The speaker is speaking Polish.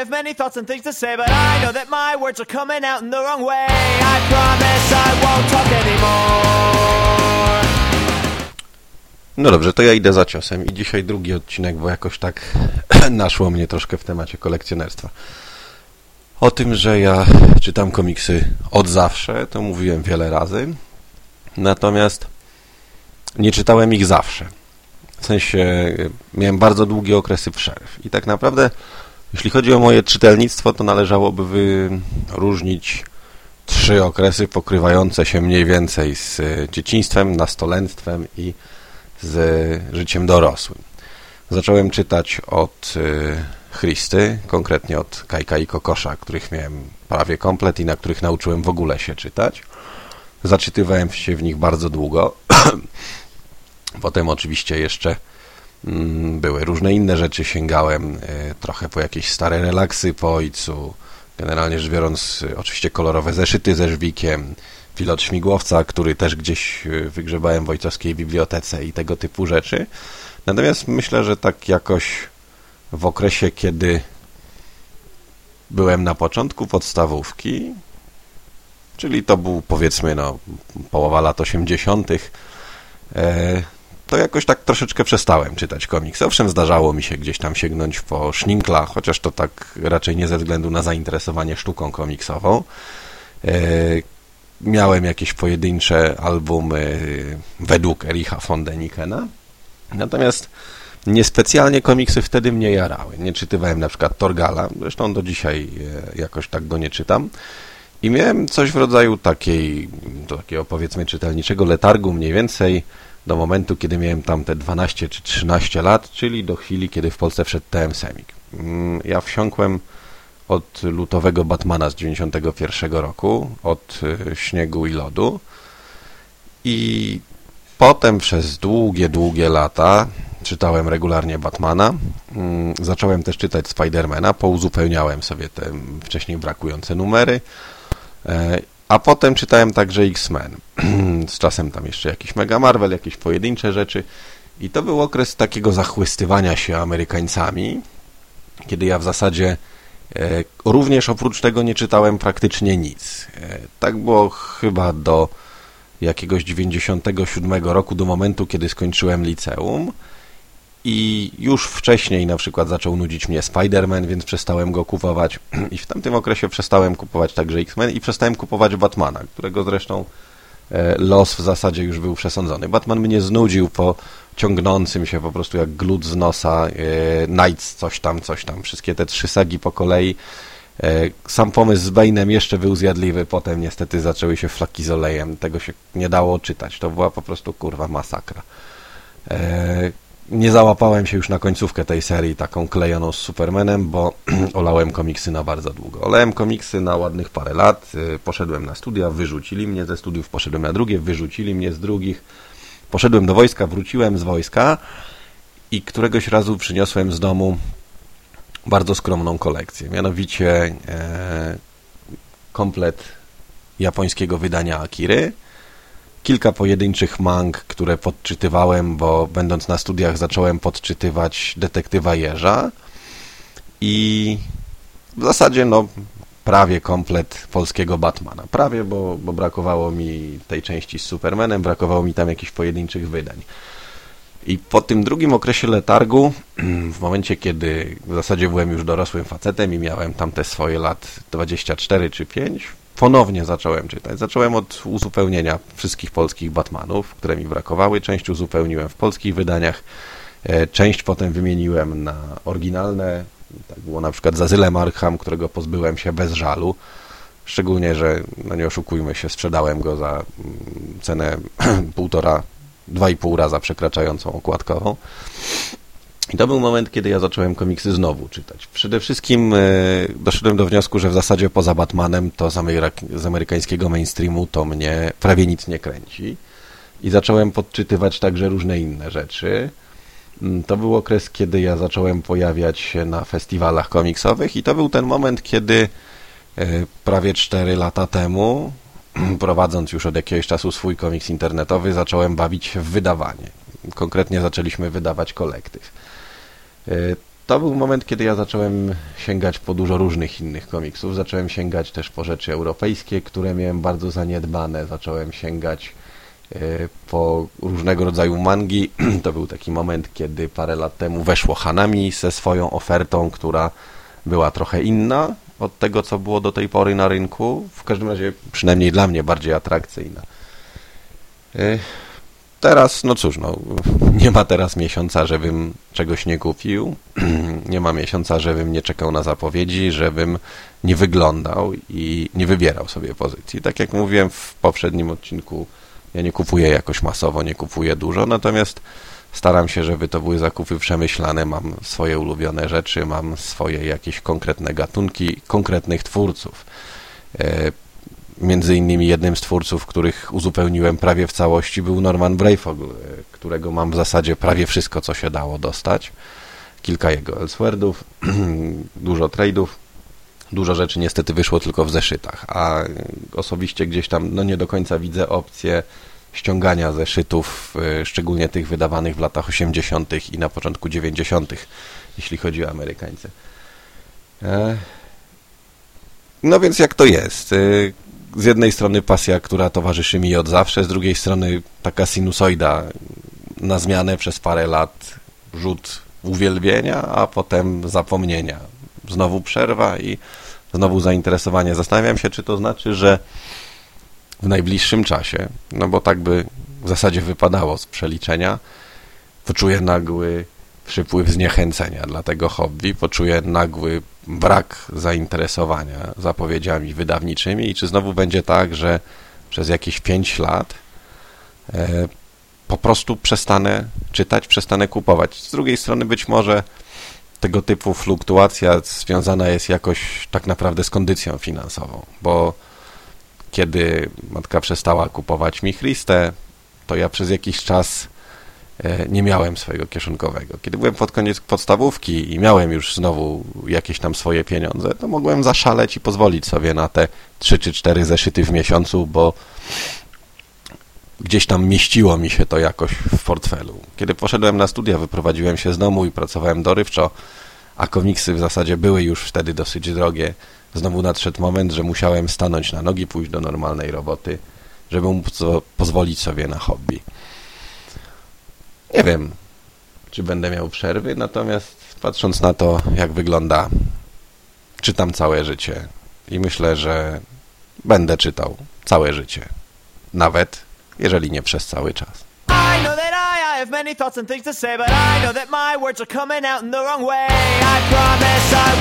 have many thoughts and things to say, but I know that my words are coming out in the wrong way. I promise I won't talk anymore. No dobrze, to ja idę za ciosem i dzisiaj drugi odcinek, bo jakoś tak naszło mnie troszkę w temacie kolekcjonerstwa. O tym, że ja czytam komiksy od zawsze, to mówiłem wiele razy, natomiast nie czytałem ich zawsze. W sensie miałem bardzo długie okresy przerw i tak naprawdę jeśli chodzi o moje czytelnictwo, to należałoby wyróżnić trzy okresy pokrywające się mniej więcej z dzieciństwem, nastolenstwem i z życiem dorosłym. Zacząłem czytać od y, Christy, konkretnie od Kajka i Kokosza, których miałem prawie komplet i na których nauczyłem w ogóle się czytać. Zaczytywałem się w nich bardzo długo. Potem oczywiście jeszcze były różne inne rzeczy. Sięgałem y, trochę po jakieś stare relaksy po ojcu. Generalnie rzecz biorąc, y, oczywiście kolorowe zeszyty ze żwikiem, pilot śmigłowca, który też gdzieś wygrzebałem w ojcowskiej bibliotece i tego typu rzeczy. Natomiast myślę, że tak jakoś w okresie, kiedy byłem na początku podstawówki, czyli to był powiedzmy no, połowa lat 80., e, to jakoś tak troszeczkę przestałem czytać komiksy. Owszem, zdarzało mi się gdzieś tam sięgnąć po szninkla, chociaż to tak raczej nie ze względu na zainteresowanie sztuką komiksową. E, miałem jakieś pojedyncze albumy według Ericha von Denikena, natomiast niespecjalnie komiksy wtedy mnie jarały. Nie czytywałem na przykład Torgala, zresztą do dzisiaj e, jakoś tak go nie czytam. I miałem coś w rodzaju takiej, takiego powiedzmy czytelniczego letargu mniej więcej do momentu, kiedy miałem tam te 12 czy 13 lat, czyli do chwili, kiedy w Polsce wszedł TM Semik. Mm, ja wsiąkłem od lutowego Batmana z 91 roku, od e, śniegu i lodu. I potem przez długie, długie lata czytałem regularnie Batmana, mm, zacząłem też czytać Spidermana, pouzupełniałem sobie te wcześniej brakujące numery, e, a potem czytałem także X-Men. Z czasem tam jeszcze jakiś Mega Marvel, jakieś pojedyncze rzeczy i to był okres takiego zachłystywania się Amerykańcami, kiedy ja w zasadzie E, również oprócz tego nie czytałem praktycznie nic. E, tak było chyba do jakiegoś 97 roku, do momentu, kiedy skończyłem liceum i już wcześniej na przykład zaczął nudzić mnie Spider-Man, więc przestałem go kupować i w tamtym okresie przestałem kupować także X-Men i przestałem kupować Batmana, którego zresztą e, los w zasadzie już był przesądzony. Batman mnie znudził po ciągnącym się po prostu jak glut z nosa, e, Knights, coś tam, coś tam, wszystkie te trzy sagi po kolei. E, sam pomysł z Bane'em jeszcze był zjadliwy, potem niestety zaczęły się flaki z olejem, tego się nie dało czytać, to była po prostu kurwa masakra. Nie załapałem się już na końcówkę tej serii taką klejoną z Supermanem, bo olałem komiksy na bardzo długo. Olałem komiksy na ładnych parę lat, poszedłem na studia, wyrzucili mnie ze studiów, poszedłem na drugie, wyrzucili mnie z drugich, poszedłem do wojska, wróciłem z wojska i któregoś razu przyniosłem z domu bardzo skromną kolekcję. Mianowicie e, komplet japońskiego wydania Akiry, kilka pojedynczych mang, które podczytywałem, bo będąc na studiach zacząłem podczytywać detektywa Jerza i w zasadzie no prawie komplet polskiego Batmana. Prawie, bo, bo brakowało mi tej części z Supermanem, brakowało mi tam jakichś pojedynczych wydań. I po tym drugim okresie letargu, w momencie kiedy w zasadzie byłem już dorosłym facetem i miałem tam te swoje lat 24 czy 5, ponownie zacząłem czytać. Zacząłem od uzupełnienia wszystkich polskich Batmanów, które mi brakowały. Część uzupełniłem w polskich wydaniach, e, część potem wymieniłem na oryginalne tak było na przykład z Azylem Arkham, którego pozbyłem się bez żalu. Szczególnie, że, no nie oszukujmy się, sprzedałem go za mm, cenę półtora, dwa i pół raza przekraczającą okładkową. I to był moment, kiedy ja zacząłem komiksy znowu czytać. Przede wszystkim e, doszedłem do wniosku, że w zasadzie poza Batmanem to z, ameryka- z amerykańskiego mainstreamu to mnie prawie nic nie kręci. I zacząłem podczytywać także różne inne rzeczy. Mm, to był okres, kiedy ja zacząłem pojawiać się na festiwalach komiksowych i to był ten moment, kiedy e, prawie 4 lata temu, prowadząc już od jakiegoś czasu swój komiks internetowy, zacząłem bawić się w wydawanie. Konkretnie zaczęliśmy wydawać kolektyw. E, to był moment, kiedy ja zacząłem sięgać po dużo różnych innych komiksów. Zacząłem sięgać też po rzeczy europejskie, które miałem bardzo zaniedbane. Zacząłem sięgać e, po różnego rodzaju mangi. To był taki moment, kiedy parę lat temu weszło Hanami ze swoją ofertą, która była trochę inna od tego, co było do tej pory na rynku. W każdym razie, przynajmniej dla mnie, bardziej atrakcyjna. E, teraz, no cóż, no, nie ma teraz miesiąca, żebym czegoś nie kupił. nie ma miesiąca, żebym nie czekał na zapowiedzi, żebym nie wyglądał i nie wybierał sobie pozycji. Tak jak mówiłem w poprzednim odcinku, ja nie kupuję jakoś masowo, nie kupuję dużo, natomiast staram się, żeby to były zakupy przemyślane, mam swoje ulubione rzeczy, mam swoje jakieś konkretne gatunki, konkretnych twórców. Między innymi jednym z twórców, których uzupełniłem prawie w całości był Norman Brayfogl, e, którego mam w zasadzie prawie wszystko, co się dało dostać. Kilka jego Elseworldów, dużo trade'ów, dużo rzeczy niestety wyszło tylko w zeszytach, a osobiście gdzieś tam no nie do końca widzę opcję ściągania zeszytów, e, szczególnie tych wydawanych w latach 80. i na początku 90., jeśli chodzi o Amerykańce. E, no więc jak to jest? Z jednej strony pasja, która towarzyszy mi od zawsze, z drugiej strony taka sinusoida na zmianę przez parę lat, rzut uwielbienia, a potem zapomnienia. Znowu przerwa i znowu zainteresowanie. Zastanawiam się, czy to znaczy, że w najbliższym czasie, no bo tak by w zasadzie wypadało z przeliczenia, poczuję nagły przypływ zniechęcenia dla tego hobby, poczuję nagły brak zainteresowania zapowiedziami wydawniczymi i czy znowu będzie tak, że przez jakieś 5 lat e, po prostu przestanę czytać, przestanę kupować. Z drugiej strony być może tego typu fluktuacja związana jest jakoś tak naprawdę z kondycją finansową, bo kiedy matka przestała kupować mi Christę, to ja przez jakiś czas nie miałem swojego kieszonkowego. Kiedy byłem pod koniec podstawówki i miałem już znowu jakieś tam swoje pieniądze, to mogłem zaszaleć i pozwolić sobie na te 3 czy 4 zeszyty w miesiącu, bo gdzieś tam mieściło mi się to jakoś w portfelu. Kiedy poszedłem na studia, wyprowadziłem się z domu i pracowałem dorywczo, a komiksy w zasadzie były już wtedy dosyć drogie, znowu nadszedł moment, że musiałem stanąć na nogi, pójść do normalnej roboty, żeby móc pozwolić sobie na hobby. Nie wiem, czy będę miał przerwy, natomiast patrząc na to, jak wygląda, czytam całe życie i myślę, że będę czytał całe życie. Nawet jeżeli nie przez cały czas. I have many thoughts and things to say, but I know that my words are coming out in the wrong way. I promise I